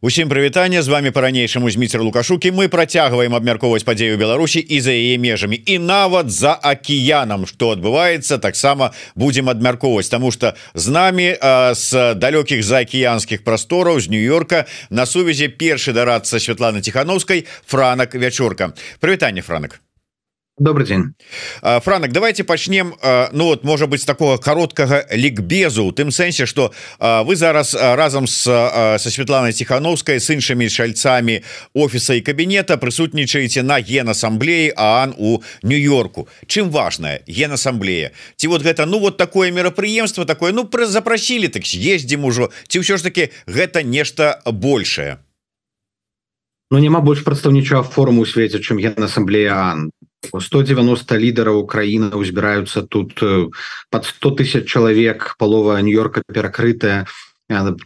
Усім прывітання з вами по-ранейшаму зміцер лукашукі мы працягваем абмяркоўваць падзею Беларусі і за яе межамі. І нават за акіянам что адбываецца таксама будем абмяркоўваць тому что з нами с далёкіх заакіянскіх прастораў з нью-йорка на сувязі першы дарацца Святланы тихохановскай франак вячорка. Прывітанне франак добрый день. Франак давайте пачнем Ну вот можа быть такого короткага лікбезу у тым сэнсе что вы зараз разам с со Светланой тихохановской с іншымі шальцамі офіса і кабінета прысутнічаеце на генаасамблеі Аан у нью-йорку. Чым важная генаасамблея ці вот гэта ну вот такое мерапрыемство такое ну пры запрасілі так ездзім ужо ці ўсё ж таки гэта нешта большее. Ну няма больш прадстаўнічага форуму у свеце чым генаасамблея Аан 190 лідараў Украіны узбіраюцца тут э, под 100 тысяч чалавек палова нью-йорка перакрытая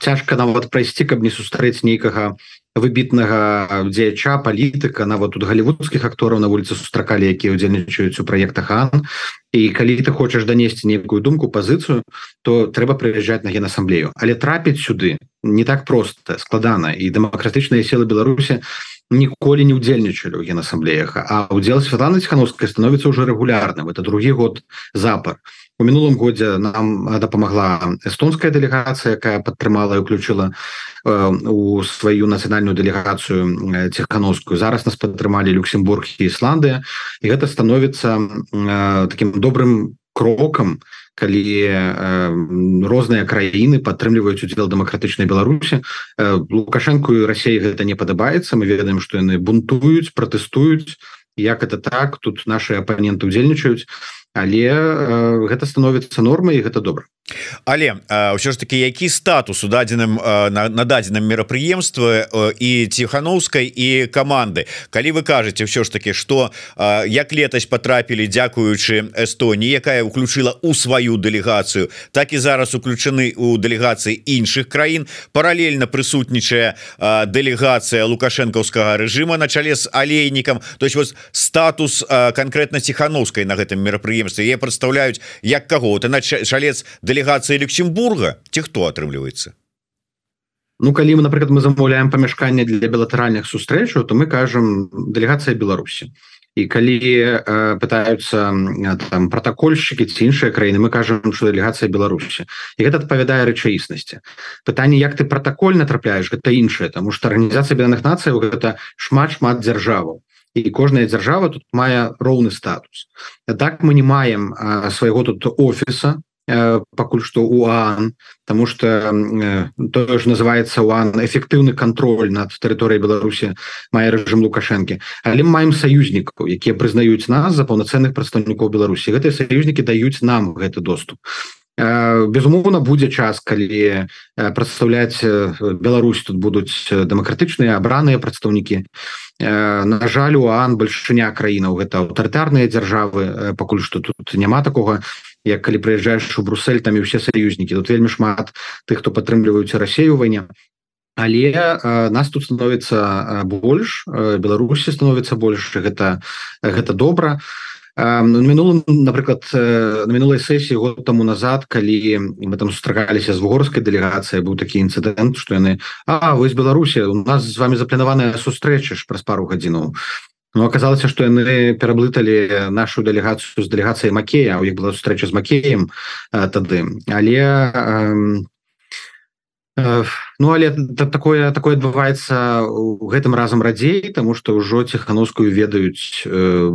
цяжка нават прайсці каб не сустрэць нейкага выбітнага дзеяча палітыка нават тут галівудскіх актораў на вуліцы сустракалі якія ўдзельнічаюць у праектах Ан. І калі ты хочаш данесці нейкую думку пазіцыю то трэба прыязджаць на генасамблею. Але трапіць сюды не так просто складана. І дэмакратычныя сілы Беларусі ніколі не удзельнічалі ў генасамблеях. А удзел Святланы тихохановская становіцца уже регулярным это другі год запар у мінулым годзе нам дапамагла эстонская дэлегацыя якая падтрымала і уключила э, у сваю нацыянальную дэлегацыю тихохановскую зараз нас падтрымалі Люксембург і Ісландыя. І гэта становіцца э, таким добрым крокам калі э, розныя краіны падтрымліваюць удзел дэмакратычнай Беларусі. Э, лукашэнку і Росеі гэта не падабаецца. Мы ведаем што яны бунтуюць пратэстуюць. Як это так? Тут наши апаненты удзельнічаюць але э, гэта становіцца нормай і гэта добра. Але ўсё ж таки які статус у дадзеным на, на дадзеным мерапрыемстве і тихохановскай і команды калі вы кажаце ўсё ж таки что як летась потрапілі дзякуючы Эстоніі якая уключила у сваю дэлегацыю так і зараз уключаны у дэлегацыі іншых краін паралельна прысутнічае дэлегацыя лукашэнкаўскага режима на чале з алейнікам. То есть вот статус конкретно тихохановскай на гэтым мерапрыемстве я представляюць як каго ты на шалец дэлегацыі Люксембурга? Ці хто атрымліваецца Ну калі мы напрыклад мы замаўляем памяшканне для білатэральных сустрэчаў то мы кажам дэлегацыя Беларусі і калі э, пытаются там протакольшчыкі ці іншыя краіны мы кажам что дэлегацыя Беларусі і гэта адпавядае рэчаіснасці пытанне як ты протакольна трапляеш гэта іншае тому что арганізацыя бедных нацыяў гэта шмат шмат дзяржаваў і кожная дзяржава тут мае роўны статус. Так мы не маем свайго тут офіса пакуль што УАН тому что э, то ж называется УАН эфектыўны контроль над тэрыторыяй Беларусі мае рэжым лукашэнкі. Але маем саюзнікаў якія прызнаюць нас за паўнацэнных прадстаўнікоў Беларусі. Гэтыя саюзнікі даюць нам гэты доступ безумоўна будзе час калі прадстаўляць Беларусь. Тут будуць дэмакратычныя абраныя прадстаўнікі. На жаль уан бальшыня краінаў гэта аўтарытарныя дзяржавы пакуль што тут няма такого не як калі прыязджаеш у Брусель там і ўсе саюзнікі. Тут вельмі шмат тых хто падтрымліваюць Расею вайне. Але э, нас тут становіцца больш Беларусі становіцца больш. Гэта гэта добра мінулым напрыклад на мінулай сесіі год таму назад калі мы там сустракаліся з вугорскай дэлегацыяй быў такі інцыдэнт што яны А вось Беларусі у нас з вами запланаваная сустрэча ж праз пару гадзінаў Ну, оказалася что яны пераблыталі нашу дэлегацыю з дэлегацыяй Макея у іх была сустрэча з Макеем тады. Але э, ну але такое такое адбываецца гэтым разам радзей тому что ўжо ціхановскую ведаюць э,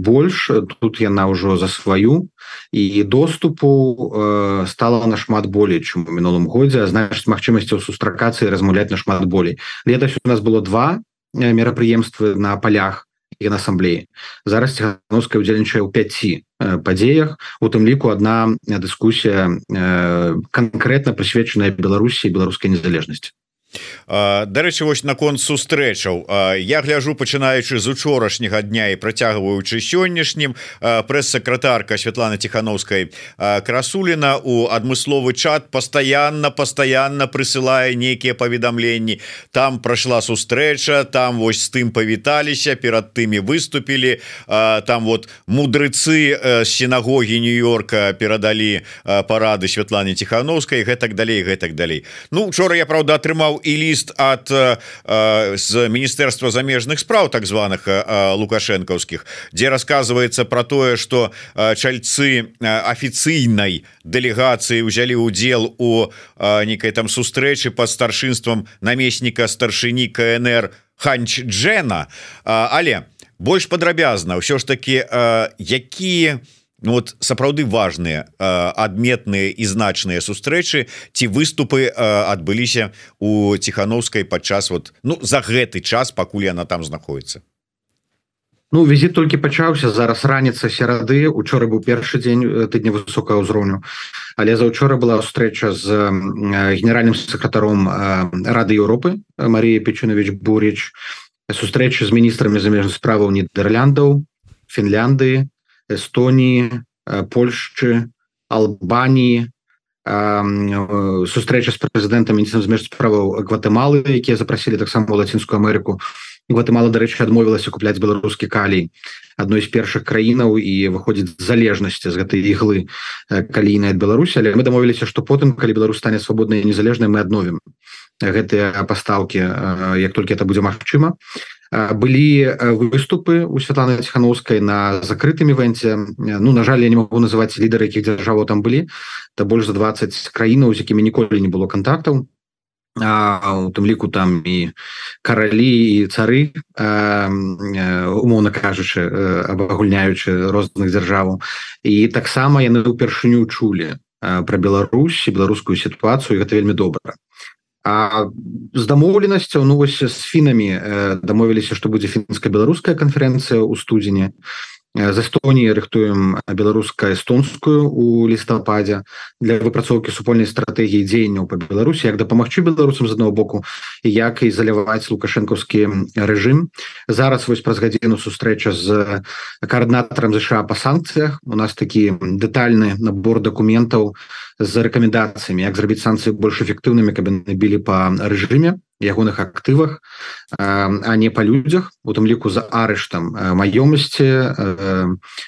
больш тут яна ўжо за сваю і доступу э, стала нашмат болей чым у мінулым годзе значыць магчымасцяў сустракацыі размаўляць нашмат болей летась у нас было два Э, мерапрыемствы на полях генасамблеі зараз ціхановская удзельнічае ў 5 падзеях у тым ліку одна дыскусія э, конкретно прысвечаная беларусі беларускай незалежнасці Дарэчы вось наконт сустрэчаў. Я гляжу пачынаючы з учорашняга дня і працягваючы сённяшнім прэс-сакратарка Святлана тихохановскай красуліна у адмысловы чат пастаянна пастаянна прысылае нейкія паведамленні. Там прайшла сустрэча там вось з тым павіталіся перад тымі выступілі. Там вот мудрыцы сінагогі нью-йорка перадалі парады Святлане тихохановскай гэтак далей гэтак далей. Ну учора я правда атрымаў і ліст от з міністэрства замежных спраў так званых лукашэнкаўскіх дзе рассказывается про тое что чальцы афіцыйнай дэлегацыі ўзялі удзел у некай там сустрэчы под старшынствам намесніка старшыні КНР ханч Джена але больш падрабязна ўсё ж таки якія ну, вот сапраўды важные адметныя і значныя сустрэчы ці выступы адбыліся у ціхановскай падчас вот ну за гэты час пакуль она там знаходіцца Ну візит толькі пачаўся зараз раніца серады учора быў першы дзень тыдня высокого ўзроўню. Але заўчора была встреча з генеральным сакратаром рады Еўропы Марія печунович бурич сустрэча з міністрамі замежных справаў нідерляндаў Фінляндыі Эстоніі Польшчы Албаніі сустрэча з прэзідэнтам змеж справаў Гватэмалы якія запрасілі таксама лацінскую Амерыку Гватэмала дарэчы адмовілася купляць беларускі калій адной з першых краінаў і выходзіць залежнасці з гэтай іглы калійнай ад Беларусі але мы дамовіліся што потым калі Беларусь стане свабоднай незалежнай мы адновім гэтыя пастаўкі як толькі это будзе магчыма былі выступы у Святланы ціхановскай на закрытым івенце Ну на жаль я не могу называць лідары якіх дзяржаваў там былі то больш за 20 краінаў з якімі ніколі не было контактаў у тым ліку там і каралі і цары умоўна кажучы абагульняючы розных дзяржаваў і таксама яны ўпершыню чулі про Беларусь і беларускую сітуацыю гэта вельмі добра А з дамоўленасцяў ну вось з фінамі дамовіліся што будзе фінска-беларуская канферэнцыя ў студзені з Эстоніі рыхтуем беларуска-эстонскую у лістападзе для выпрацоўкі супольнай стратэгіі дзеянняў па Беларусі як дапамагчы беларусам з аднаго боку як і заліваць лукашэнкаўскі рэжым. Зараз вось праз гадзіну сустрэча з каардынатарам ЗША па санкцыях. У нас такі дэтальны набор дакументаў з рэкамендацыямі як зрабіць санкцыі больш эфектыўнымі каб набілі па рэжыме ягоных актывах а не по людзях у тым ліку за арыштам маёмасці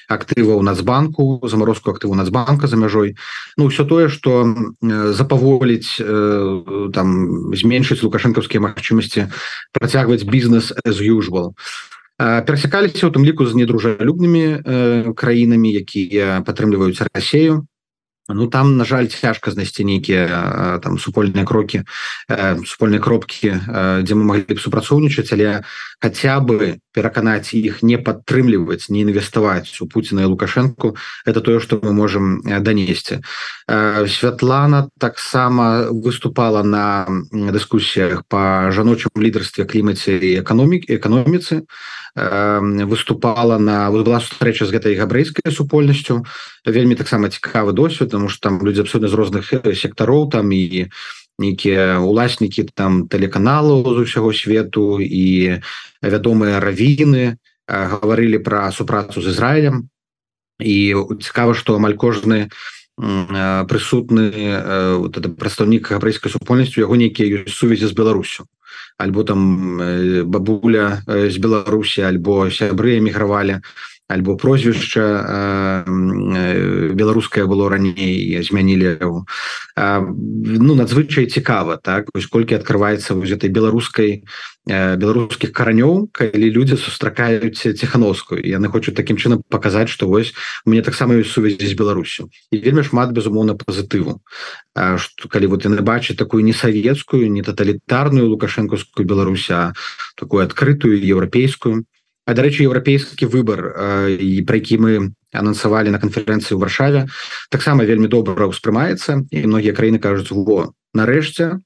актываў нацбанку замарозку актыву нацбанка за мяжой Ну все тое что запаволіць там зменшыць лукашэнкаўскія магчымасці працягваць бізнес as usual. Перасякаліся у тым ліку з недружалюбнымі краінамі якія падтрымліваюць Расею Ну там на жаль цяжка знайсці нейкія там супольныя крокі супольныя кропкі дзе мы маглі б супрацоўнічаць але хаця бы пераканаць іх не падтрымліваць не інвеставаць у Пуціна і лукашэнку это тое што мы можемм данесці. Святлана таксама выступала на дыскусіях по жаночым лідарстве клімаце і эканомік эканоміцы. Выступала на была сустрэча з гэтай габрэйскай супольнасцю. Вельмі таксама цікавы досвед тому что там людзі абсолютно з розных сектароў там і нейкія уласнікі там тэлеканалу з усяго свету і вядомыя равіны гаварылі пра супрацу з Ізраілем і цікава што амаль кожны прысутны вот это прадстаўнік габрэйскай супольнасцю яго нейкія сувязі з Беларусю. Альбо там бабуля з Беларусі альбо сябры эмігравалі альбо прозвішча беларускае было раней змянілі ну надзвычай цікава так? Вось колькі открывваецца вось этой беларускай беларускіх каранёў калі людзі сустракаюць ціхановскую яны хочуць такім чынам паказаць што вось мне таксама ёсць сувязі з Беларусю. І вельмі шмат безумоўна пазітыву. Што калі вот яны бачаць такую не савецкую не таталітарную лукашэнкаўскую Беларуся такую адкрытую еўрапейскую А дарэчы еўрапейскі выбор і пра які мы анансавалі на канферэнцыі ў варшаве таксама вельмі добра ўспрымаецца і многія краіны кажуць во нарэшце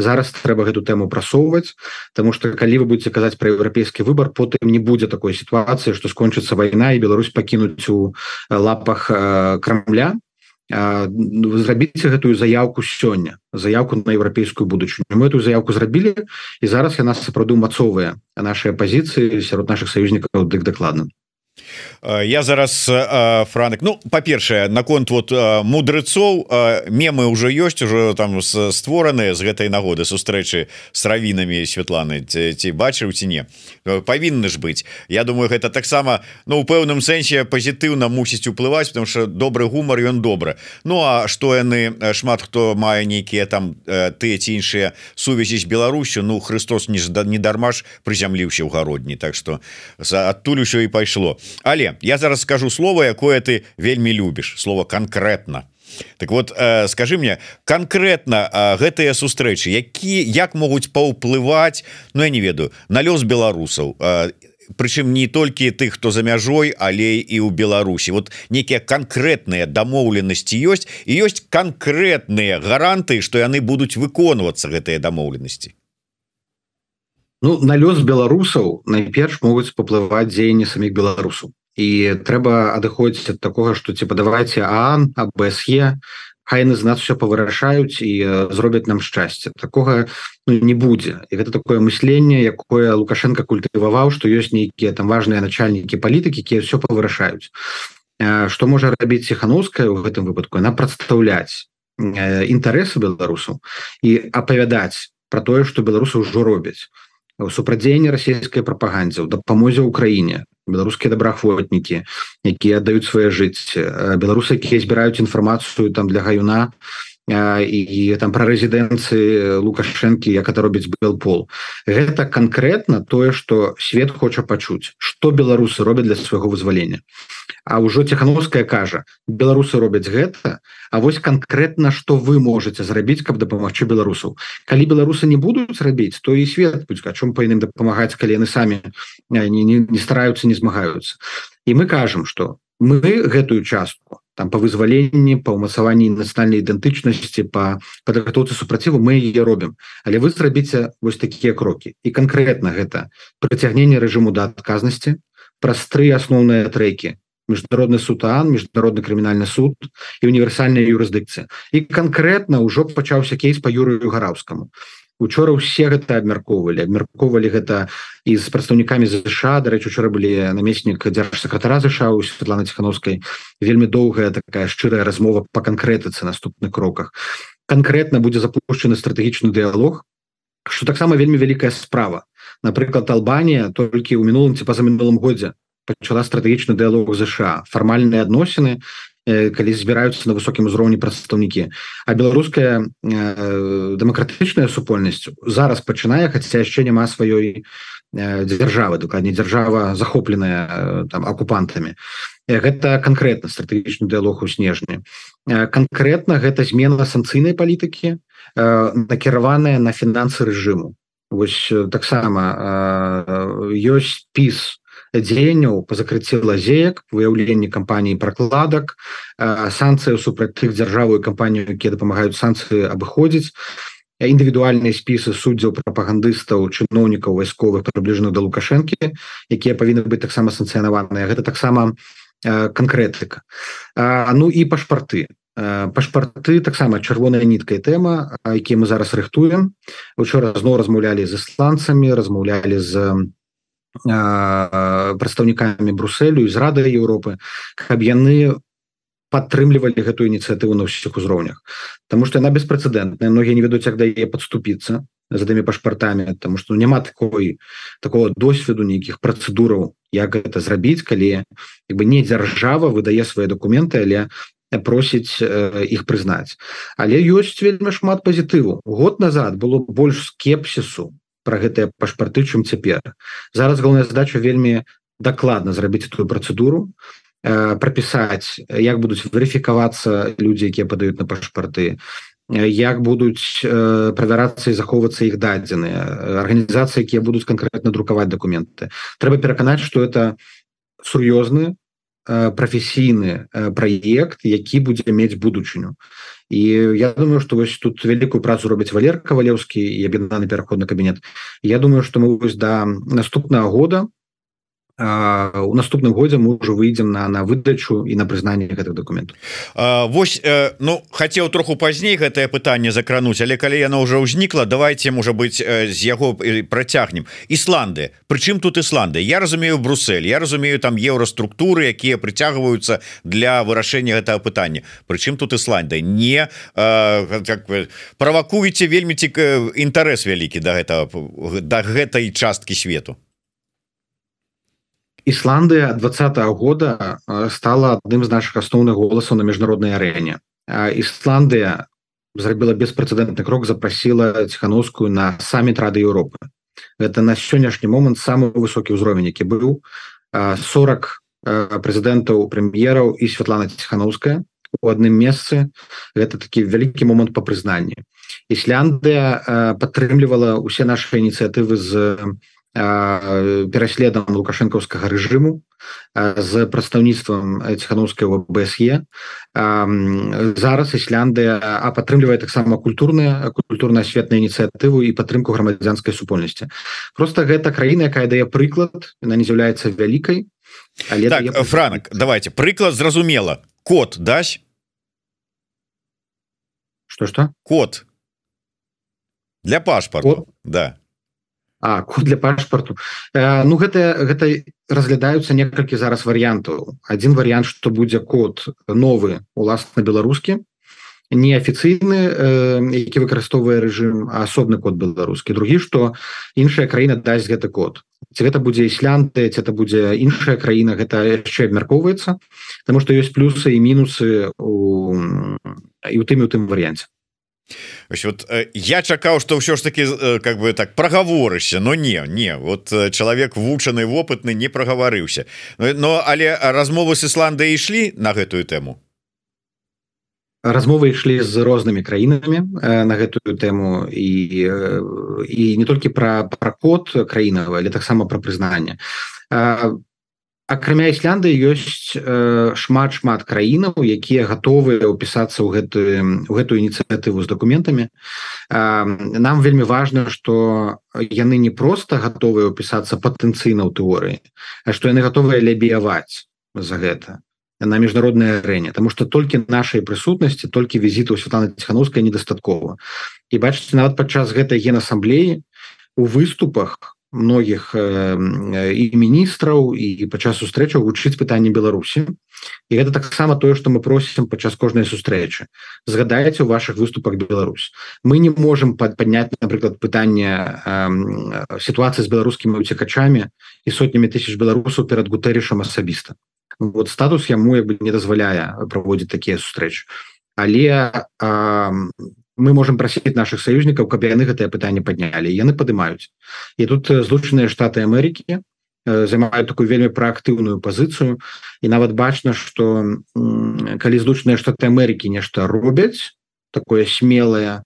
зараз трэба гэту тэму прасоўваць Таму что калі вы будете казаць пра еўрапейскі выбор потым не будзе такой сітуацыі што скончыцца вайна і Беларусь пакінуць у лапах крамля Ну, зрабіце гэтую заявку сёння заявку на еўрапейскую будучыню. Мы эту заявку зрабілі і зараз яна сапраўды умацовая нашыя пазіцыі сярод наших саюзнікаў дык дакладна я зараз франк Ну па-першае наконт вот мудрецоў мемы уже ёсць уже там створаны з гэтай нагоды сустрэчы с равінамі Святланы ці бачыў ці не. Павінны ж быць. Я думаю гэта таксама Ну у пэўным сэнсе пазітыўна мусіць уплываць потому что добры гумар ён добры. Ну а што яны шмат хто мае нейкія там тыя ці іншыя сувязі з Беларусю Ну Христос не не дармаш прызямліўся ў гародні. Так что адтуль усё і пайшло але я зараз скажу слово якое ты вельмі любіш слово конкретно Так вот э, скажи мне конкретно э, гэтыя сустрэчы які як могуць паўплываць Ну я не ведаю на лёс беларусаў э, прычым не толькі тых хто за мяжой але і ў Беларусі. Вот некія конкретныя дамоўленасці ёсць і ёсць конкретныя гаранты что яны будуць выконвацца гэтыя дамоўленасці Ну на лёс беларусаў найперш могуць паплываць дзеянні саміх беларусаў. І трэба адыходзіць ад такога что типа давайте ан абсе хайны з нас все павырашаюць і зробяць нам шчасце. Такога ну, не будзе. І гэта такое мысленне якое лукашенко культываваў что ёсць нейкія там важные начальнікі палітыкі якія все павырашаюць. Что можа рабіць ціхановская у гэтым выпадку? Она прадстаўляць інтарэсы беларусаў і апавядаць про тое что беларусы ўжо робяць супрадзеянне расійскай прапагандзе ў дапамозе Украіне беларускія добраахвотнікі якія аддаюць свае жыцці. Беларусы якія збіраюць інфармацыю там для гаюна і, там пра рэзідэнцыі лукашэнкі як это робіць был пол гэта конкретно тое что свет хоча пачуць что беларусы робяць для свайго вызвалення. А ўжо ціхановская кажа беларусы робяць гэта А вось конкретно что вы можете зрабіць каб дапамагчы беларусаў. Калі беларусы не будуць рабіць то і свет будь о чым па іным дапамагаць калі яны самі не, не, не стараюцца не змагаюцца. І мы кажам что мы гэтую частку там по вызваленні по ўмацаванні нацыянальнай ідэнтычнасці по падрыхтоўцы супраціву мы ее робім. Але вы зрабіце вось такія крокі. І конкретно гэта прыцягнение рэжыму да адказнасці праз тры асноўныя трэкі. Міжнародны сутан міжнародны крымінальны суд і універсальная юрысдыкцыя. І конкретно ўжо пачаўся кейс по юрыю гараўскаму учора ўсе гэта абмяркоўвалі. Абмяркоўвалі гэта і з прадстаўнікамі ЗША дарэчы учора былі намеснік дзяржсакратара ЗША у Святлана ціхановскай вельмі доўгая такая шчырая размова по канкрэтыцы наступных кроках. Конкретно будзе запущены стратэгічны дыялог что таксама вельмі вялікая справа. Напрыклад Албанія толькі ў мінулым ці па-за мінулым годзе пачала стратэгічны дыялог ЗША фармальныя адносіны калі збіраюцца на высокім узроўні прадстаўнікі а беларуская э, дэмакратычная супольнасць зараз пачынае хаця яшчэ няма сваёй дзяржавы дакладней дзяржава захопленая там акупантамі гэта канкрэтна стратэгічны дыялог у снежні. Канкрэтна гэта змена санкцыйнай палітыкі накіраваная на фінансы рэжыму. Вось таксама ёсць спіс дзеянняў по закрыцці лазеек выяўленні кампаніі прокладак санкцыяў супраць тых дзяржаву і кампанію якія дапамагаюць санкцыі абыходзіць індывідуальныя спісы суддзяў прапагандыстаў чыноўнікаў вайсковых прыбліжных да лукашэнкі якія павінны быць таксама санкцыянаваныя. Гэта таксама канкрэтыка. Ну і пашпарты. Пашпарты таксама чырвоная ніткая тэма які мы зараз рыхтуем. Учора зноў размаўлялі з ісландцамі размаўлялі з прадстаўнікамі Бруселю з рады Еўропы каб яны падтрымлівалі гэтую ініцыятыву на ўсіх узроўнях. Таму што яна беспрэцэдэнтная многія не ведуць як дае падступіцца з гэтымі пашпартамі Таму што няма такой такого досведу нейкіх працэдураў як гэта зрабіць калі бы не дзяржава выдае свае документы але просіць іх прызнаць. Але ёсць вельмі шмат пазітыву. Год назад было больш скепсісу про гэтыя пашпарты чым цяпер. Зараз галоўная задача вельмі дакладна зрабіць эту працэдуру э, прапісаць як будуць верыфікавацца людзі якія падаюць на пашпарты як будуць э, правярацца і захоўвацца іх дадзеныя арганізацыі якія будуць канкрэтна друкаваць дакументы. Трэба пераканаць что это сур'ёзны э, прафесійны э, праект які будзе мець будучыню і я думаю что вось тут вялікую працу робіць валер кавалеўскі і аб'яднаны пераходны кабінет Я думаю что мы вось да наступнага года у наступным годзе мы уже выйдзем на на выдачу і на прызнанне гэтых документаў Вось э, ну хацеў троху пазней гэтае пытанне закрануць але калі яно уже ўзнікла давайте можа быть з яго працягнем. Ісланды Прычым тут Ісланды Я разумею Брусель Я разумею там еўраструктуры якія прыцягваюцца для вырашэння гэтага пытання. Прычым тут Ісланда не э, как вы правакуеце вельмі цік інтарэс вялікі да гэтага да гэтай часткі свету Ісландыя двадцатого года стала адным з наших асноўных голасаў на міжнароднай арэне. Ісландыя зрабіла беспрэцэдэнтны крок запрасіла ціхановскую на саміт рады Еўропы. Это на сённяшні момант самы высокі ўзровень які быў. 40 прэзідэнтаў прэм'ераў і Святлана ціхановская у адным месцы. Гэта такі вялікі момант по прызнанні. Ісляндыя падтрымлівала усе наши ініцыятывы з пераследам лукашэнкаўскага рэжыму з прадстаўніцтвам ціхановскага бсе зараз Ісляндыя а падтрымлівае таксама культурная культурна-асветная ініцыятыву і падтрымку грамадзянскай супольнасці. Просто гэта краіна якая дае прыклад она не з'яўляецца вялікай але так, франк давайте прыклад зразумела. Код дась что что код. Для пашпарту да А код для пашпарту. Э, Ну гэта гэта разглядаюцца некалькі зараз варыянтаў. Один варыянт что будзе код новы уласна беларускі неафіцыйны э, які выкарыстоўвае рэжым асобны код беларускі. Другі что іншая краіна дасць гэты код. Ці гэта будзе іслянды ці это будзе іншая краіна гэта яшчэ абмяркоўваецца тому что ёсць плюсы і мінусы у і у тым і у тым варыянце вот э, я чакаў что ўсё ж таки э, как бы так прагаворышся но не не вот э, чалавек вучаны вопытны не прагаварыўся но але размовы с Ісландой ішлі на гэтую тэму размовы ішлі з рознымі краінамі на гэтую тэму і і не толькі пра пракод краінава але таксама пра прызнанне акрамя Ісланды ёсць э, шмат шмат краінаў якія гатовыя ўпісацца ў гэтую у гэтую ініцыятыву з дакументамі. Э, нам вельмі важна что яны не просто гатовыя ўпісацца патэнцыйна ў тэорыі а што яны гатовыя лябіяваць за гэта на міжнароднай арэне. Тому что толькі нашай прысутнасці толькі візіту Святлана ціхановская недастаткова. І бачыце нават падчас гэтай генасамблеі у выступах у многіх і міністраў і падчас сустрэчаў вучыць пытанне Беларусі і гэта таксама тое што мы просім падчас кожнай сустрэчы згадаеце у ваших выступах Беларусь. Мы не можем падняць напрыклад пытанне сітуацыі з беларускімі уцекачамі і сотнямі тысяч беларусаў перад гутэрышам асабіста вот статус яму як бы не дазваляе праводзіць такія сустрэчы але мы можем прасіць наших саюзнікаў каб яны гэтае пытанне паднялі яны падымаюць і тут злучаныя штаты Амерыкі займаюць такую вельмі праактыўную пазіцыю і нават бачна что калі злучаныя штаты Амерыкі нешта робяць такое смелае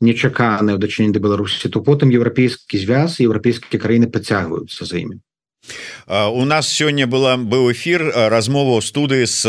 нечаканае ў дачыненне да Беларусі то потым еўрапейскі звяз еўрапейскія краіны пацягваюцца за імі у нас сёння была быў эфир размова ў студыі с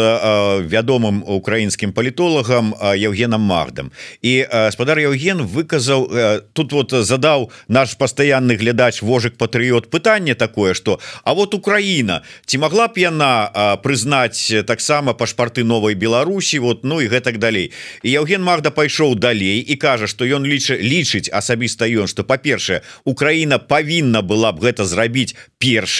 вядомым украінскім палітолагам Евгенам магдам. І спадар Евген выказаў тут вот задаў наш пастаянны глядач вожык патрыот пытанне такое что А вот Украіна ці могла б яна прызнаць таксама пашпарты новой Беларусі вот ну і гэтак далей? І Евген Магда пайшоў далей і кажа что ён лічы лічыць асабіста ён что па-першае Украіна павінна была б гэта зрабіць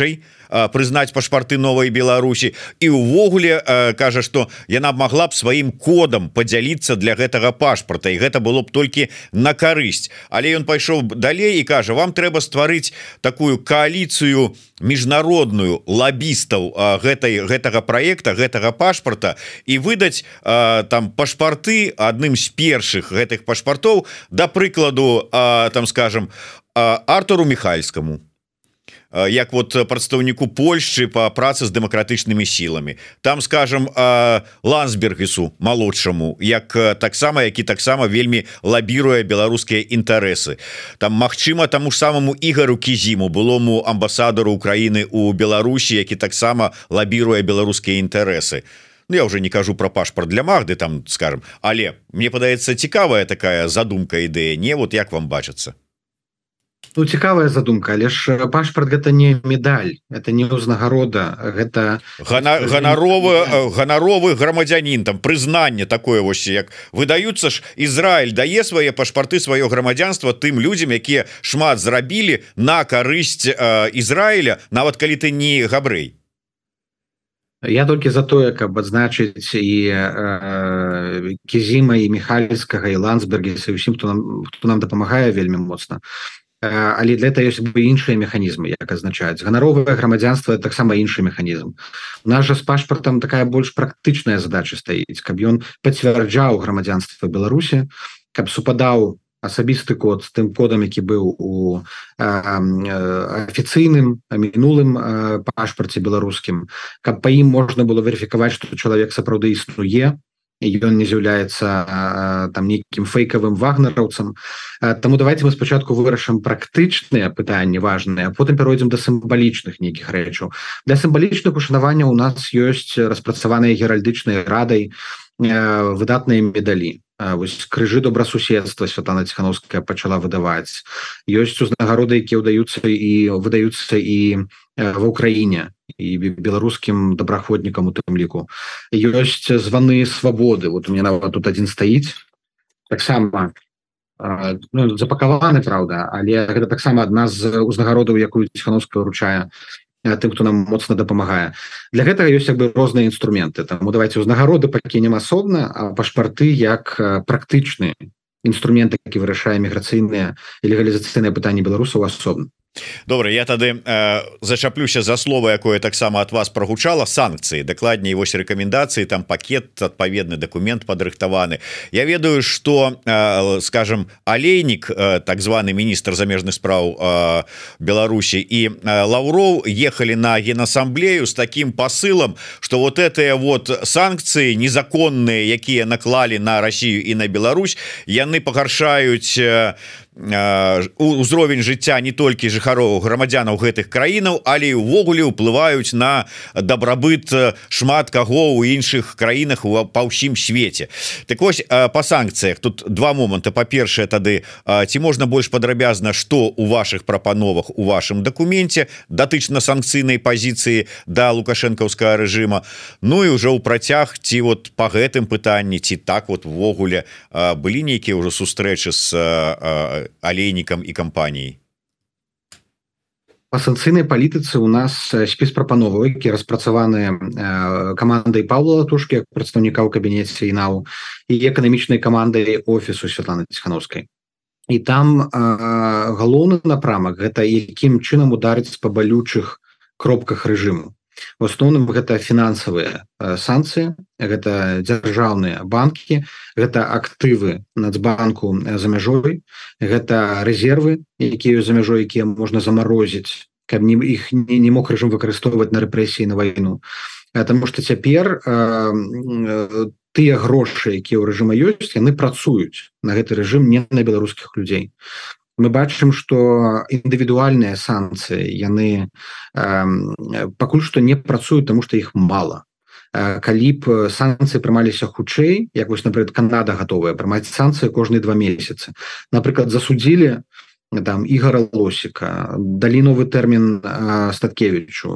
першай прызнаць пашпарты новой Беларусі. І увогуле кажа что яна могла б сваім кодам подзяліцца для гэтага пашпарта. І гэта было б толькі на карысць. Але ён пайшоў далей і кажа вам трэба стварыць такую коаліцыю міжнародную лабістаў гэтай гэтага проекта гэтага пашпарта і выдаць там пашпарты адным з першых гэтых пашпартоў да прыкладу там скажем Артуру михальскому як вот прадстаўніку Польшчы по працы з дэмакратычнымі сіламі. Там скажем лансбергесу малодшаму як таксама які таксама вельмі лабіруе беларускія інтарэсы. Там Мачыма таму ж самому ігару кізіму былому амбасадару Украіны у Беларусі які таксама лабіруе беларускія інтарэсы. Ну, я уже не кажу про пашпарт для Марды там скажем але мне падаецца цікавая такая задумка ідэя. Не вот як вам бачыцца Ну цікавая задумка але ж пашпарт гэта не медаль это не ўзнагарода гэта Гана, ганаровы ганаровы грамадзянин там прызнанне такое вось як выдаюцца ж Ізраиль дае свае пашпарты сваё грамадзянства тым людзям якія шмат зрабілі на карысць Ізраіля нават калі ты не габрэй. Я толькі за тое каб адзначыць і э, кізіма і михальскага і ландсбергеса усім хто нам хто нам дапамагае вельмі моцна але для этого ёсць бы іншыя механізмы як азначаюць ганаровае грамадзянства таксама іншы механізм наш жа з пашпартам такая больш практычная задача стаіць каб ён пацвярджаў грамадзянства Беларусі каб супадаў асабісты код з тым кодам які быў у афіцыйным мінулым пашпарце беларускім каб па ім можна было верыфікаваць што чалавек сапраўды існуе ён не з'яўляецца там нейкім фейкавым вагнераўцам Таму давайте мы спачатку вырашым практычныя пытанні важныя потым пяройдзем да сімвалічных нейкіх рэчаў для сімвалічных ушанавання у нас ёсць распрацаваныя геральдычнай радай выдатныя медалі вось крыжы добрасуседства святана ціхановская пачала выдаваць. Ёсць узнагароды якія ўдаюцца і выдаюцца і в Украіне і беларускім добраходнікам у тым ліку ёсць званы свабоды вот у меня нават тут один стаіць таксама ну, запакаваны Праўда але гэта таксама адна з узнагародаў якую ціхановская уручае тым хто нам моцна дапамагае. Для гэтага ёсць як бы розныя інструменты. Таму давайте узнагароды пакінем асобна а пашпарты як практычны інструмент які вырашае міграцыйныя і легалізацыйныя пытанні беларусаў асобна добра я тады э, зачаплюся за слово якое таксама от вас прогучала санкцыі. Дакладней вось рекомендацыі там пакет адпаведны документ падрыхтаваны. Я ведаю что э, скажем алейнік э, так званы міністр замежных спраў э, Беларусі і э, лаўроў ехали на генасамблею с таким посылам что вот это вот санкцыі незаконныя якія наклалі на Россию і на Беларусь яны пагаршаюць э, узровень жыцця не толькі жыхароў грамадзянаў гэтых краінаў але увогуле ўплываюць на дабрабыт шмат каго ў іншых краінах па ўсім свеце. Так вось по санкцыях тут два моманты па-першае тады ці можна больш падрабязна что у ваших прапановах у вашым дакуменце датычна санкцыйнай пазіцыі да лукашэнкаўскага рэжыма. Ну і ўжо ў працяг ці вот по гэтым пытанні ці так вот ввогуле былі нейкія ўжо сустрэчы с алейнікам і кампаніяй санкцыйнай палітыцы у нас спіс прапановаў які распрацаваныя камандай Павла латушкі прадстаўніка ў кабінеце і нау і эканамічнай камандай офісу Святланы ціхановскай і там галоўны напрамак гэта якім чынам ударыць па балючых кропках рэжыму в асноўным гэта фінансавыя э, санкцыі гэта дзяржаўныя банкі гэта актывы нацбанку э, за мяжой гэта рэзервы якія за мяжой якія можна замарозіць каб не іх не, не мог рэжым выкарыстоўваць на рэпрэсіі на вайну потому что цяпер э, тыя грошы якія ў рэжыма ёсць яны працуюць на гэты рэжым не на беларускіх людзей мы бачым что індывідуальныя санкцыі яны э, пакуль што не працуюць тому что іх мало калі б санкцыі прымаліся хутчэй як вось напрыклад Канада готовая прымаць санкцыі кожныя два месяцы. Напрыклад засудзілі там ігора лосіка. Далі новы тэрмін статкевичу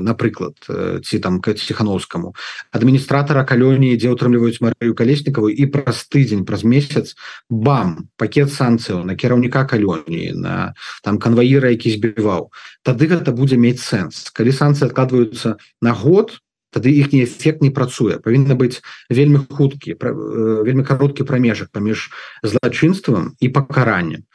напрыклад ці там ціхановскаму адміністратора калоніі дзе ўтрымліваюць Марыю калеснікаву і праз тыдзень праз месяц бам пакет санкцыяў на кіраўніка калоніі на там канваіра які збіваў тады гэта будзе мець сэнс калі санкцыі адкладваюцца на год то тады іхні эфект не працуе. Павінна быць вельмі хуткі э, вельмі кароткі прамежак паміж злачынствам і пакараннем.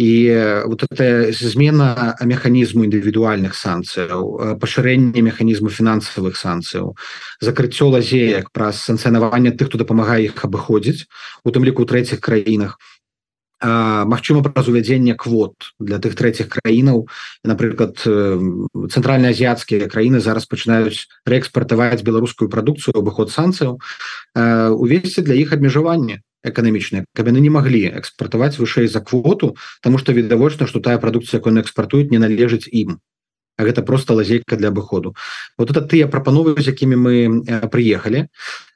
І вот эта змена механізму індывідуальных санкцыяў э, пашырэнне механізму фінансавых санкцыяў закрыццё лазеек праз санкцыянаванне тых хто дапамагае іх абыходзіць у тым ліку трэціх краінах Магчыма праз увядзенне квот для тых трэціх краінаў? Напрыклад цэнтральнаазіяцкія краіны зараз пачынаюць рээкспартаваць беларускую прадукцыю абыход санкцыяў. Увесці для іх абмежаванне эканамічныя каб яны не маглі экспартаваць вышэй за квоту тому что відавочна что тая прадукцыя якой экспартуюць не належыць ім гэта просто лазейка для абыходу. Вот это тыя прапановы з якімі мы прыехалі.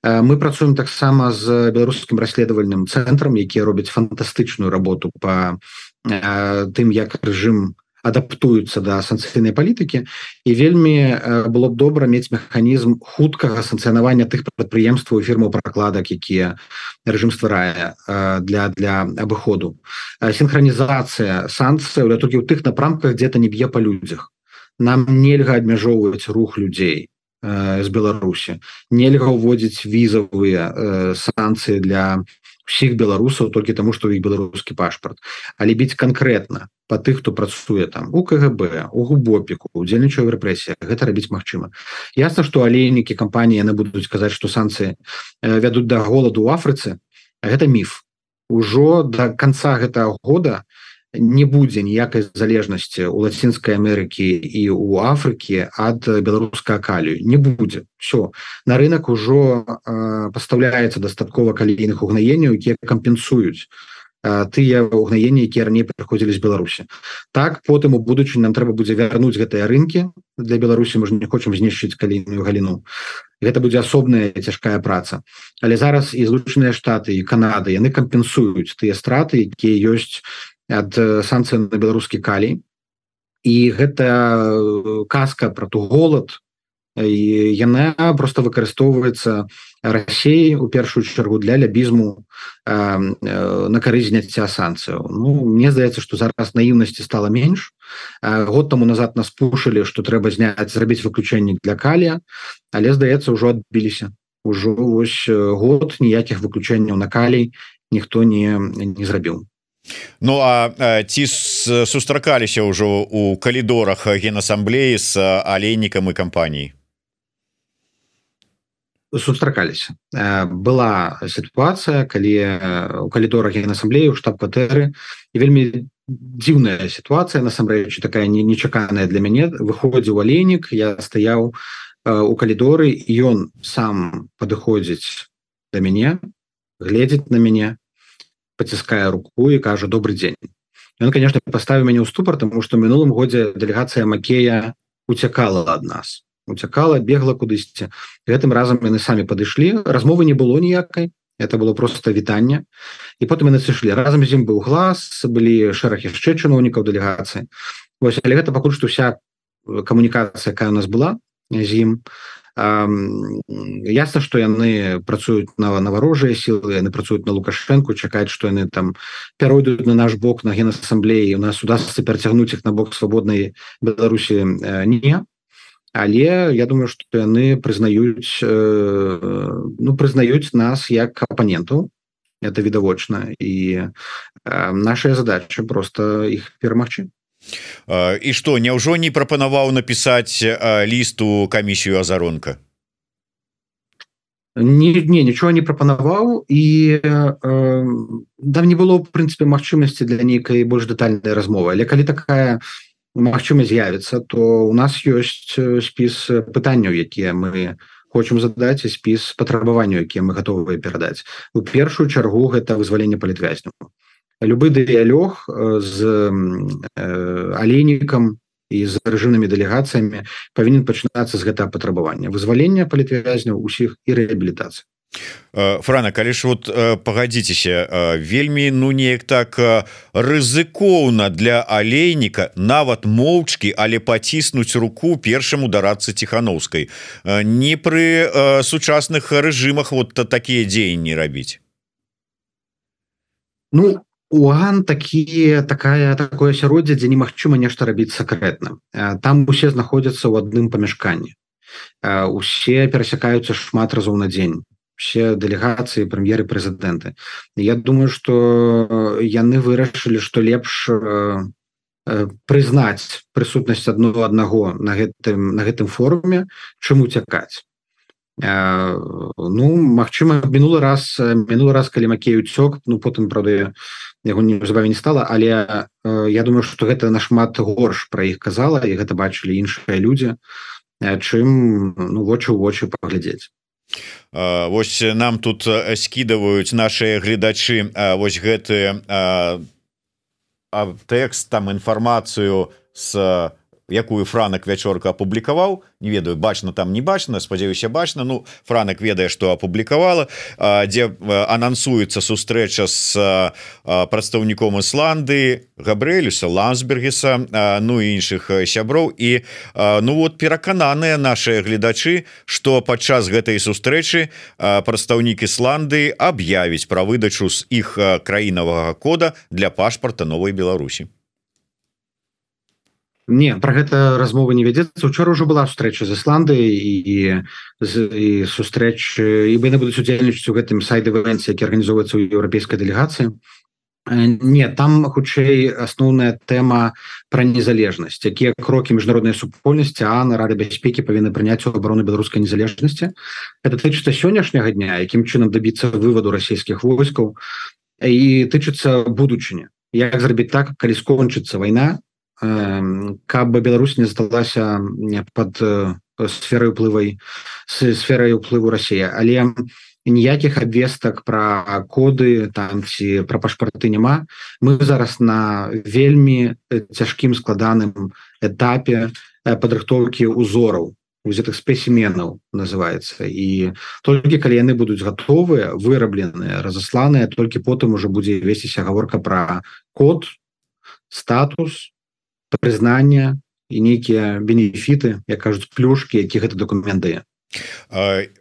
Мы працуем таксама з беларускім расследавальным цэнтрам якія робяць фантастычную работу по тым як рэжым адаптуюцца да санкцыйнай палітыкі. І вельмі было б добра мець механізм хуткага санкцыянавання тых прадпрыемстваў фірмаў пракладак якія рэжым стварае для для абыходу. Синхронізацыя санкцыяў для толькі ў тых напрамках где-то не б'е па людзях нам нельга абмяжоўваць рух людзей з беларусі. Нельга ўводзіць візавыя санкцыі для всіх беларусаў толькі таму што іх беларускі пашпарт. Але біць канкрэтна по тых хто працуе там у КГБ у губопіку удзельнічаю рэпрэсія гэта рабіць Мачыма ясна што алейнікі кампаніі яны будуць казаць што санкцыі вядуць да голаду ў Афрыцы гэта міф. Ужо до конца гэтага года не будзе ніякай залежнасці у лацінскай Амерыкі і у Афрыкі ад беларуска калію не будзе. Все на рынок ужо э, пастаўляецца дастаткова калійных угнаенняў якія кампенсуюць тыя угнаенні якія раней прыходзілі з Беларусі. Так потым у будучынь нам трэба будзе вярнуць гэтыя рынкі. Для Беларусі мы ж не хочам знішчыць калійную галіну. Гэта будзе асобная цяжкая праца. Але зараз і злучаныя штаты і Канады яны кампенсуюць тыя страты якія ёсць ад санкцый на беларускі калій. І гэта казка про ту голод яна просто выкарыстоўваецца рассеі у першую чаргу для лябізму на карысць зняцця санкцыяў. Ну мне здаецца что зараз наіўнасці стала менш. Год тому назад нас пушылі что трэба зняць зрабіць выключэнне для калія але здаецца ўжо адбіліся. Ўжо вось год ніякіх выключэнняў на калій ніхто не не зрабіў Ну а ці сустракаліся ўжо у калідорах генасамблеі з алейнікам і кампаній сустракаліся. Была сітуацыя калі у калідорах генасамблеі у штаб-кватэры і вельмі дзіўная сітуацыя насамрэч такая не нечаканая для мяне. Выходзіў алейнік я стаяў у калідоры ён сам падыходзіць да мяне гледзець на мяне паціскае руку і кажа добрый дзень ён конечно поставіў мяне ў ступар тому что мінулым годзе дэлегацыя макея уцякала ад нас. Уцякала бегла кудысьці гэтым разам яны самі падышлі размовы не было ніякай это было просто вітанне і потым яны сышлі разам з ім быў глаз былі шэраг яшчэ чыноўнікаў дэлегацыі Вось але гэта пакуль што вся камунікацыя якая у нас была з ім ясна что яны працуюць на наварожыя сілы яны працуюць на лукашэнку чакаць что яны там пяройдуць на наш бок на генасамблеі у нас удастся перацягнуць іх на бок свабоднай беларусі не. Але я думаю что яны прызнаюць ну прызнаюць нас як апаненту это відавочна. І наша задача просто іх перамагчы і что няўжо не прапанаваў напісаць лісту камісію азаронка? Не, не нічого не прапанаваў. І там не было в прынцыпе магчымасці для нейкай больш дэтальнай размовы. Але калі такая магчымасць з'явіцца то у нас ёсць спіс пытанняў якія мы хочам задаць спіс патрабаванню якія мы гатовыя перадаць. У першую чаргу гэта вызваленне палітвязню любы дыялёг з алейнікам і з рэжымнымі дэлегацыямі павінен пачынацца з гэтага патрабавання. Вызвалення палітвязняў усіх і рэабілітацыі Франа калі ж вот пагадзіцеся вельмі ну неяк так рызыкоўна для алейніка нават моўчкі але паціснуць руку першаму дарацца ціхановскай. Не пры сучасных рэжымах вот такія дзеянні рабіць? Ну Уган такі такая такое асяроддзе дзе немагчыма нешта рабіць сакрэтна там усе знаходзяцца ў адным памяшканні усе перасякаюцца шмат разоў на дзень все дэлегацыі прэм'еры прэзідэнты Я думаю что яны вырашылі што лепш прызнаць прысутнасць адного аднаго на гэтым на гэтым форуме чым уцякаць Ну Мачыма мінулы раз мінулы раз калі макею цёк ну потым правда яго неўзабаве не стала але э, я думаю что гэта нашмат горш пра іх казала і гэта бачылі іншыя людзі чым ну вочы ў вочы паглядзець. Вось нам тут скідаваюць наши гледачы вось гэты тэкст там інфармацыю с якую франак вячорка апублікаваў не ведаю бачна там не бачна спадзяюся бачна Ну франак ведае что апублікавала дзе анансуецца сустрэча с прадстаўніком Ісланды габрэлюса лансбергеса Ну іншых сяброў і ну вот перакананыя наши гледачы что падчас гэтай сустрэчы прадстаўнік Ісланды аб'явіць пра выдачу з іх краінавага кода для пашпарта новой Беларусі Не про гэта размова не вядзецца. Учора уже была сустрэча з Ісланды і, і сустрэч і не будуць удзельнічаць у гэтым сайт эвенце які арганізоўваецца ў еўрапейскай дэлегацыі. Не там хутчэй асноўная тэма пра незалежнасць. Якія крокі міжнароднай супольнасці а на рады бяспекі павінны прыняць у абароны беларускай незалежнасці. Это тычыцца сённяшняга дня якім чынам дабіцца выводу расійскіх войскаў. І тычыцца будучыні. Як зрабіць так калі скончыцца вайна каб Беларусь не засталася под э, сферой уплывай с сферой уплыву Россия але ніякіх абвестак про коды там ці про пашпарты няма. Мы зараз на вельмі цяжкім складаным этапе э, падрыхтоўкі узораў гэтых спецыменаў называется і толькі калі яны будуць гатовыя вырабленыя разасланыя толькі потым уже будзе весціся гаворка про код статус прызнання і нейкія бенефіты як кажуць плюшки які гэты документ дае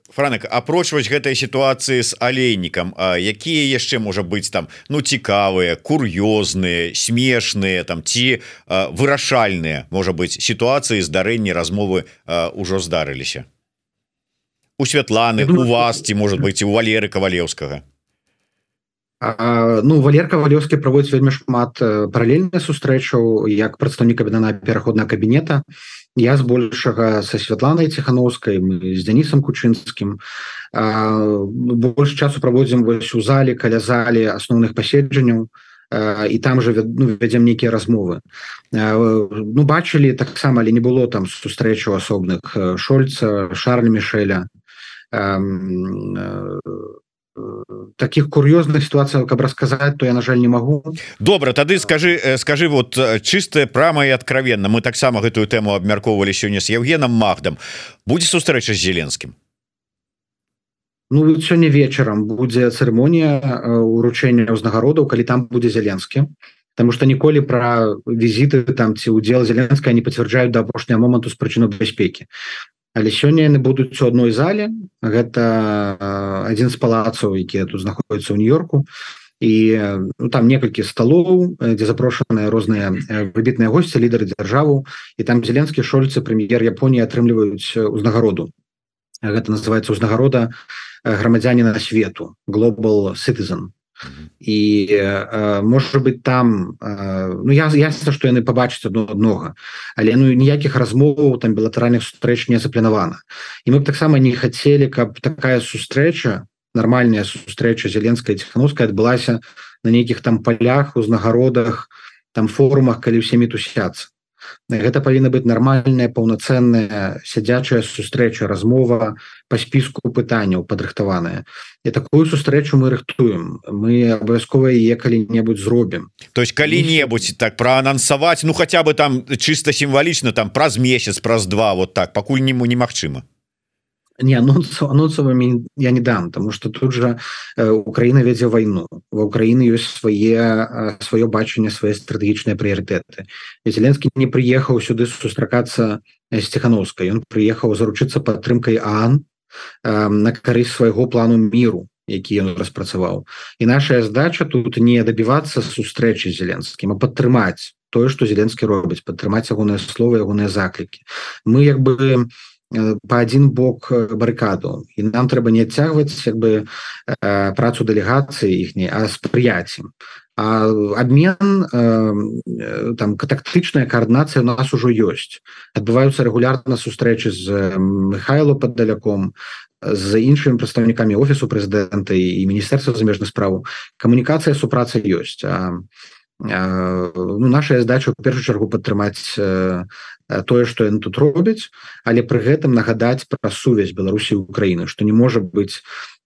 франк апрочваць гэтай сітуацыі з алейнікам якія яшчэ можа быць там ну цікавыя кур'ёзныя смешныя там ці вырашальныя можа быць сітуацыі здарэнні размовы ўжо здарыліся? У Святланы у вас ці может быть у валеры кавалеўскага ну валерка валёўскі праводзіць вельмі шмат паралельных сустрэчаў як прадстаўнік кабінана пераходна кабінета я збольшага са Святланай ціхановскай мы з Дэнісам кучынскім больш часу праводзім вось у зале каля залі асноўных паседжанняў і там же ну, вядзем нейкія размовы. Ну бачылі таксама але не было там сустрэчу асобных шольца шарль мішеля таких кур'ёзных ситуацыях каб расказаць то я на жаль не могу добра тады скажи э, скажи вот э, чистая прама і откровенно мы таксама гэтую тэму абмяркоўвалі сёння с евгеном магдам. Будзе сустрэча з зеленскім? Ну сёння вечарам будзе цырымонія э, уручэння ўзнагародаў калі там будзе зеленскі. Потому что ніколі про візіты там ці удзел зеленская не пацвярджаюць до апошняга моманту з прычыну бяспекі але сёння яны будуць у одной зале. Гэта один з палацаў якія тут знаходзяцца ў нью-йорку. І ну, там некалькі сталоў дзе запрошаныя розныя выбітныя госці лідары дзяржаву. І там зеленскі шольцы прэм'ер Японіі атрымліваюць узнагароду гэта называется узнагарода грамадзяніна свету global citizen і э, может быть там э, ну я ясна что яны побачаць одно аднога але ну ніякіх размоваў там білатаральных сустрэч не запланавана і мы б таксама не хотели каб такая сустрэча нормальная сустрэча зеленская ціхановская адбылася на нейкіх там полях узнагародах там форумах калі ўсе мітусяцца гэта павінна быць нармальная паўнацэнная сядзячая сустрэча размова по спіску пытанняў падрыхтаваная. І такую сустрэчу мы рыхтуем. Мы абавязкова е калі-небудзь зробім. То есть калі-небудзь так проанансаваць ну хотя бы там чыста сімвалічна там праз месяц праз два вот так пакуль нему немагчыма не анонсу анонсовыми я не дам тому что тут же э, Украина вядзе войну. В Украины ёсць свае э, сваё бачанне свои стратэгічныя прыярытэты зеленскі не приехаў сюды сустракацца з ціхановскай он приехаў заручыцца падтрымкай Ан на карысць свайго плану міру які ён распрацаваў. І наша задача тут не дабівацца сустрэчы зеленскім а падтрымаць тое что зеленскі робіць падтрымаць ягоныя словы ягоныя заклікі мы як бы не по один бок барыкаду. І нам трэба не адцягваць як бы працу дэлегацыі іхняй а спрыяцем а обмен там тактычная коаардынацыя у нас ужо ёсць. Адбываюцца регулярна сустрэчы з михайло паддаляком з іншымі прадстаўнікамі офісу прэзідэнта і міністэрства замежных справаў. Камунікацыя супраца ёсць. А ну, наша задача у першую чаргу падтрымаць тое что яны тут робяць але пры гэтым нагадаць пра сувязь Беларусі Украіны что не можа быць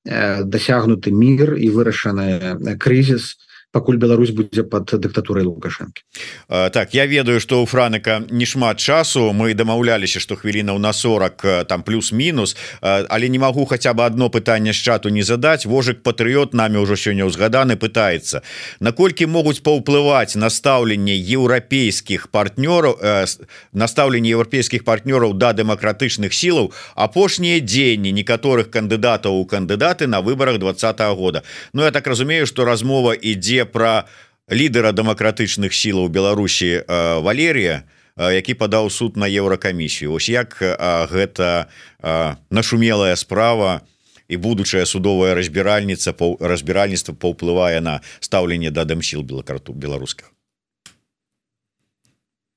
дасягнуты мір і вырашаны крызіс пакуль Беларусь будзе под дыктатурай лукашэнкі. Так я ведаю что у франыка не шмат часу. Мы дамаўляліся что хвіліна на 40 там плюс-мінус. Але не могу хотя бы одно пытанне з чату не задать вожык патрыот нами ўжо сёння ўзгаданы пытается наколькі могуць паўплываць настаўленне еўрапейскіх партнёраў настаўленне еўрапейскіх партнёраў да дэмакратычных сілаў апошнія дзеянні некаторых кандыдатаў у кандыдаты на выборах двадцатого года. Ну я так разумею что размова ідзе про лідера дэмакратычных сілаў Беларусі Валерія які падаў суд на еўракамісію Вось як гэта нашумелая справа і будучая судовая разбіральніца разбіральніцтва паўплывае на стаўленне да дэмсіл белакарту беларусках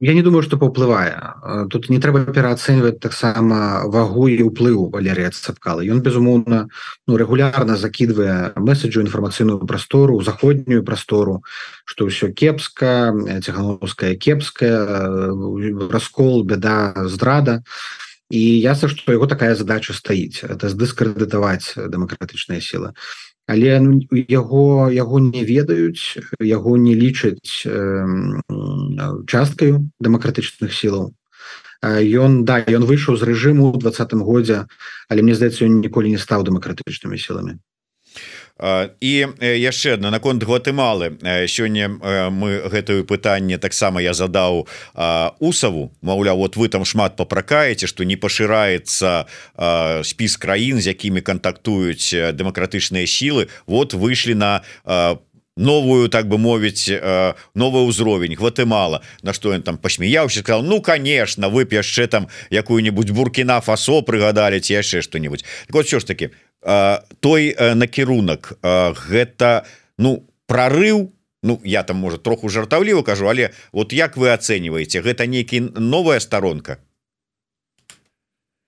Я не думаю что паўплывае тут не трэба пераацэньваць таксама вагу і ўплыву Валерія цапкала. Ён безумоўна ну регулярна закидывае месседжу інфармацыйную прастору заходнюю прастору что ўсё кепска цехановская кепская раскол беда здрада. І ясна что яго такая задача стаіць это здыскрэдытаваць дэмакратычная сила але ну, яго яго не ведаюць яго не лічаць э, часткаю дэмакратычных сілаў. Ён да ён выйшаў з рэжыму ў двадцатым годзе але мне здаецца ён ніколі не стаў дэмакратычнымі сіламі і яшчэ одна наконт Гватэмалы. Сёння мы гэтую пытанне таксама я задаў усаву. Маўля вот вы там шмат папракаеце что не пашыраецца спіс краін з якімі кантактуюць дэмакратычныя сілы. Вот выйшлі на новую так бы мовіць новый ўзровень Гватэмала. На что ён там пасмяяўся сказал Ну конечно вы яшчэ там якую-нибудь буркіна фасо прыгадалі ці яшчэ что-нибудь так вот все ж таки той накірунак гэта ну прорыў Ну я там может троху жартаўліва кажу але вот як вы ацэньваеце гэта нейкі новая сторонка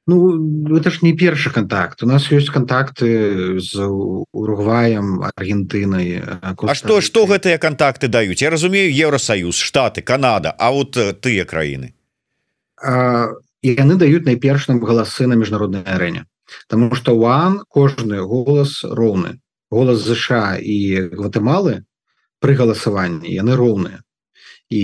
Ну это ж не першы контакт у нас есть контакты з уругваем Аргентынай А что что гэтыя контакты даюць? Я разумею Евросоюз штаты Канада А вот тыя краіны? Яны даюць найпершным галасы на міжнароднай арэне Таму что уан кожны голас роўны голас ЗША і гватэмалы пры галасаванні яны роўныя і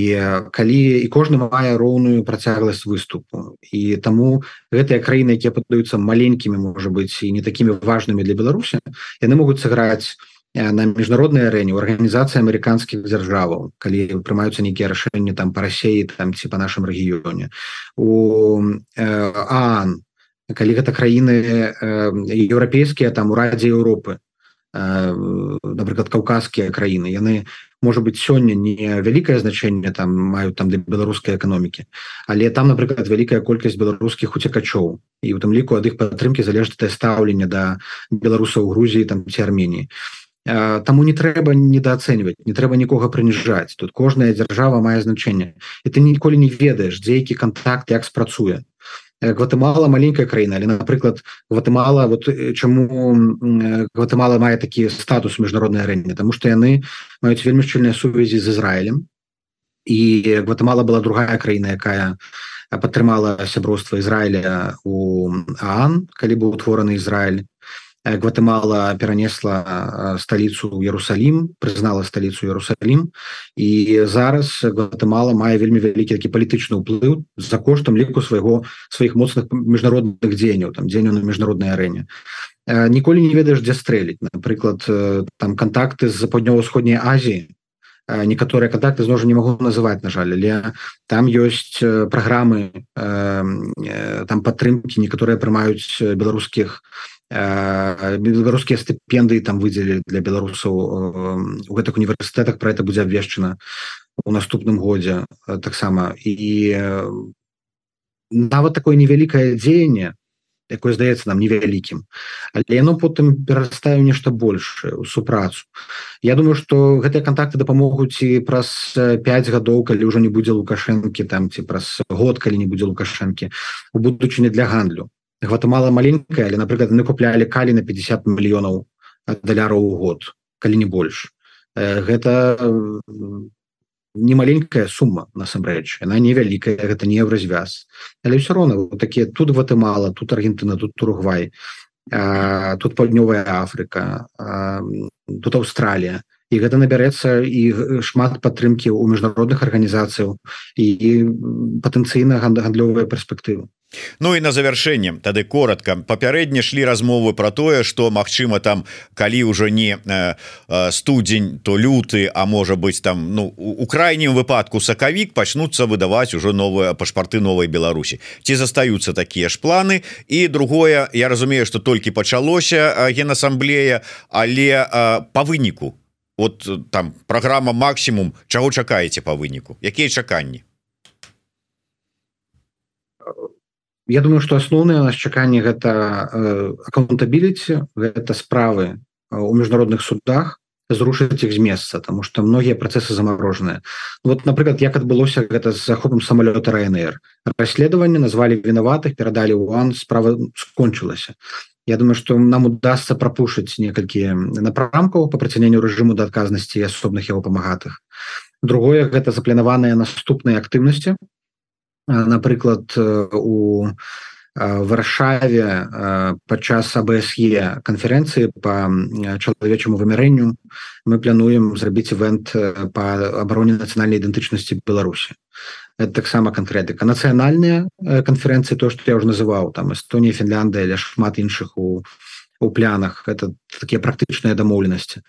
калі і кожны мае роўную працягласць выступу і таму гэтыя краіны якія падаюцца маленькімі можа быць і не такімі важнымі для Беларусі яны могуць сыграць на міжнароднай арэне у арганізацыі амерыканскіх дзяржаваў калі прымаюцца нейкія рашэнні там па рассеі там ці па нашым рэгіёне. У Аан калі гэта краіны еўрапейскія там у радзе Еўропы напрыклад каўказскія краіны. Яны может быть сёння не вялікае значэнне там маюць там для беларускай эканомікі але там напрыклад вялікая колькасць беларускіх уцекачоў і у тым ліку ад іх падтрымки залежыць стаўленне да беларусаў Грузіі там ці Арменії Таму не трэба недооцэньваць не трэба нікога прыніжаць. Тут кожная дзяржава мае значэнне. І ты ніколі не ведаеш дзе які контакт як спрацуе Гватемала маленькая краіна але напрыклад Гватемала вот э, чаму Гватемала мае такі статус міжнароднай арэне тому что яны маюць вельмі шчыльныя сувязі з Ізраілем і Гватемала была другая краіна якая падтрымала сяброўства Ізраіля у Аан калі быў утвораны Ізраіль Э, Гватемала перанесла э, сталіцу Ярусалім прызнала сталіцу Ярусалім і зараз Гватемала мае вельмі вялікі такі палітычны ўплыў за коштам ліку свайго сваіх моцных міжнародных дзеянняў там дзеянняў на міжнароднай арэне э, ніколі не ведаеш дзе стрэліць напрыклад там контакты з паўднёва-сходняй Азіі некаторыя контакты зно не могу называть на жаль але там ёсць праграмы э, там падтрымки некаторыя прымаюць беларускіх беларускія стыпендыі там выдзелі для беларусаў у гэтых універсітэтах про это будзе абвешчана у наступным годзе таксама і нават такое невялікае дзеянне якое здаецца нам невялікім але яно потым перарастаю нешта большее у супрацу. Я думаю что гэтыя контакты дапамогуць і праз 5 гадоў калі ўжо не будзе лукашэнкі там ці праз год калі не будзе лукашэнкі у будучыні для гандлю Гватемала маленькая але напрыклад мы куплялі калі на 50 мільёнаў даляраў у год калі не больш гэта не маленькая сума насамрэч она невялікая гэта не развяз але все роўно такія тут Гватемала тут Аргентына тут Уругвай тут паўднёвая Афрыка тут Аўстралія і гэта набярэцца і шмат падтрымкі ў міжнародных арганізацыяў і патэнцыйна гандлёвыя перспектывы. Ну і на завяршэнне тады коротко папярэдне шлі размовы про тое что Мачыма там калі ўжо не э, э, студзень то люты а можа быть там ну у крайнім выпадку сакавік пачнуцца выдаваць ужо новыя пашпарты новой Беларусі. Ці застаюцца такія ж планы? І другое Я разумею что толькі пачалося генасамблея але по выніку вот там программа максимум чаго чакаеце по выніку? Якія чаканні? Я думаю что асноўныя нас чаканні гэта аккаунтабіліці гэта справы у міжнародных судах зрушыць іх з месца тому что многія працесы заморожаныя вот напрыклад як адбылося гэта з захопам самолета рнр расследаванне назвалі вінаватых перадалі уан справа скончылася Я думаю что нам удастся пропушыць некалькі напрамкаў по працяненню рэжыму да адказнасці асобных яго памагатых. Другое гэта запланаваныя наступныя актыўнасці. Напрыклад у варшаве падчас абСе канферэнцыі по чалавечаму вымярэнню мы плануем зрабіць ивент по абароне нацыянальнай ідэнтычнасці Беларусі таксама канкрэтыка нацыянальныя канферэнцыі то что я уже называў там Эстонія Фінляндыя ля шмат іншых у у плянах это такія практычныя дамоўленасці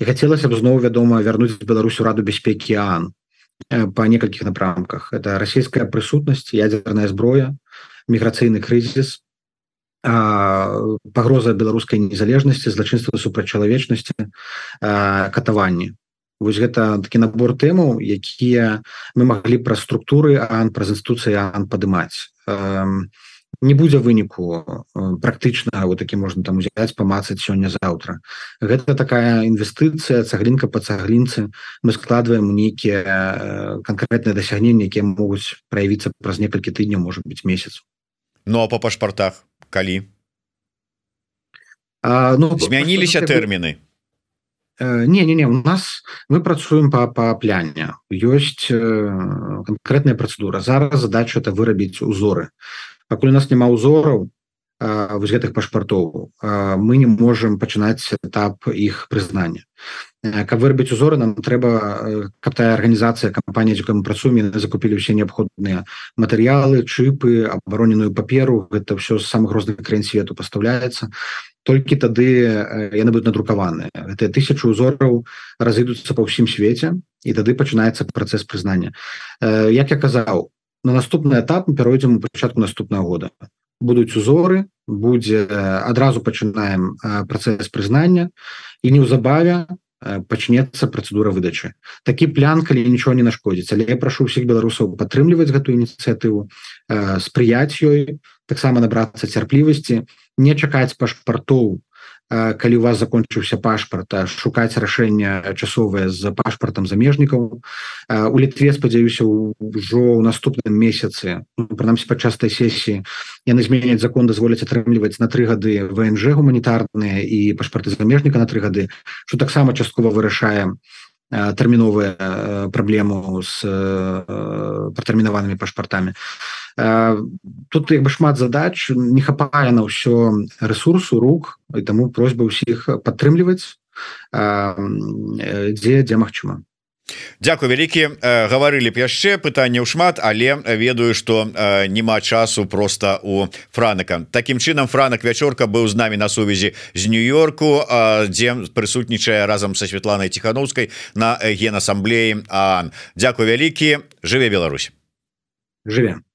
і хацелася б зноў вядома вярнуць Беларусю раду бяспекі Ан Э, по некалькіх напрамках это расійская прысутнасць ядерная зброя міграцыйны крызіс пагроза беларускай незалежнасці злачынства супрацьчалавечнасці катаванні вось гэта такі набор тэмаў якія мы маглі пра структуры ан праз інстытуцыі ан падымаць. Не будзе выніку э, практычна вот такі можна там узяць памацаць сёння заўтра. Гэта такая інвестыцыя цаглінка по цаглінцы. Мы складваем нейкія э, канкрэтныя дасягненні якія могуць праявіцца праз некалькі тыдняў может быть месяц. Ну а по пашпартах калі? А, ну, змяніліся тэрміны? э, не не не у нас мы працуем по па пляне ёсць канкрэтная працэдура зараз задача это вырабіць узоры. Пакуль у нас няма ўзораў вось гэтых пашпартоў мы не можем пачынаць этап іх прызнання каб вырабіць узоры нам трэба каб тая арганізацыя кампанія якой мы працуем закупілі ўсе неабходныя матэрыялы чыпы абароненую паперу. Гэта ўсё з самых розных краін свету пастаўляецца толькі тады яны будуць надрукаваныя. Гэтыя тысячу узораў разыдуцца па ўсім свеце і тады пачынаецца працэс прызнання. Як я казаў на наступны этап мы перайдзем у пачатку наступного года. Будуць узоры будзе адразу пачынаем працэс прызнання і неўзабаве пачнецца працэдура выдачы. Такі плян калі нічого не нашкодзіць. Але я прашу ўсіх беларусаў падтрымліваць гэтую ініцыятыву спрыяць ёй таксама набрацца цярплівасці не чакаць пашпартоў калі у вас закончыўся пашпарта шукаць рашэнне часовае з пашпартам замежнікаў. У літве спадзяюся ўжо ў наступным месяцы ну, прынамсі падчастай сесіі яны зменяць закон дазволяць атрымліваць на тры гады внж гуманітарныя і пашпарты замежніка на тры гады що таксама часткова вырашае тэрміновыя праблему з пратэрмінаванымі пашпартамі. а тут як бы шмат задач не хапае на ўсё ресурсу рук і таму просьба ўсіх падтрымліваць дзе дзе магчыма Дякую вялікі гаварылі б яшчэ пытанняў шмат але ведаю что няма часу просто у франака Такім чынам франак вячорка быў з намі на сувязі з нью-йорку дзе прысутнічае разам са Святланай ціхановскай на генасамблеі А Дякую вялікі. Жыве Беларусь. Жыве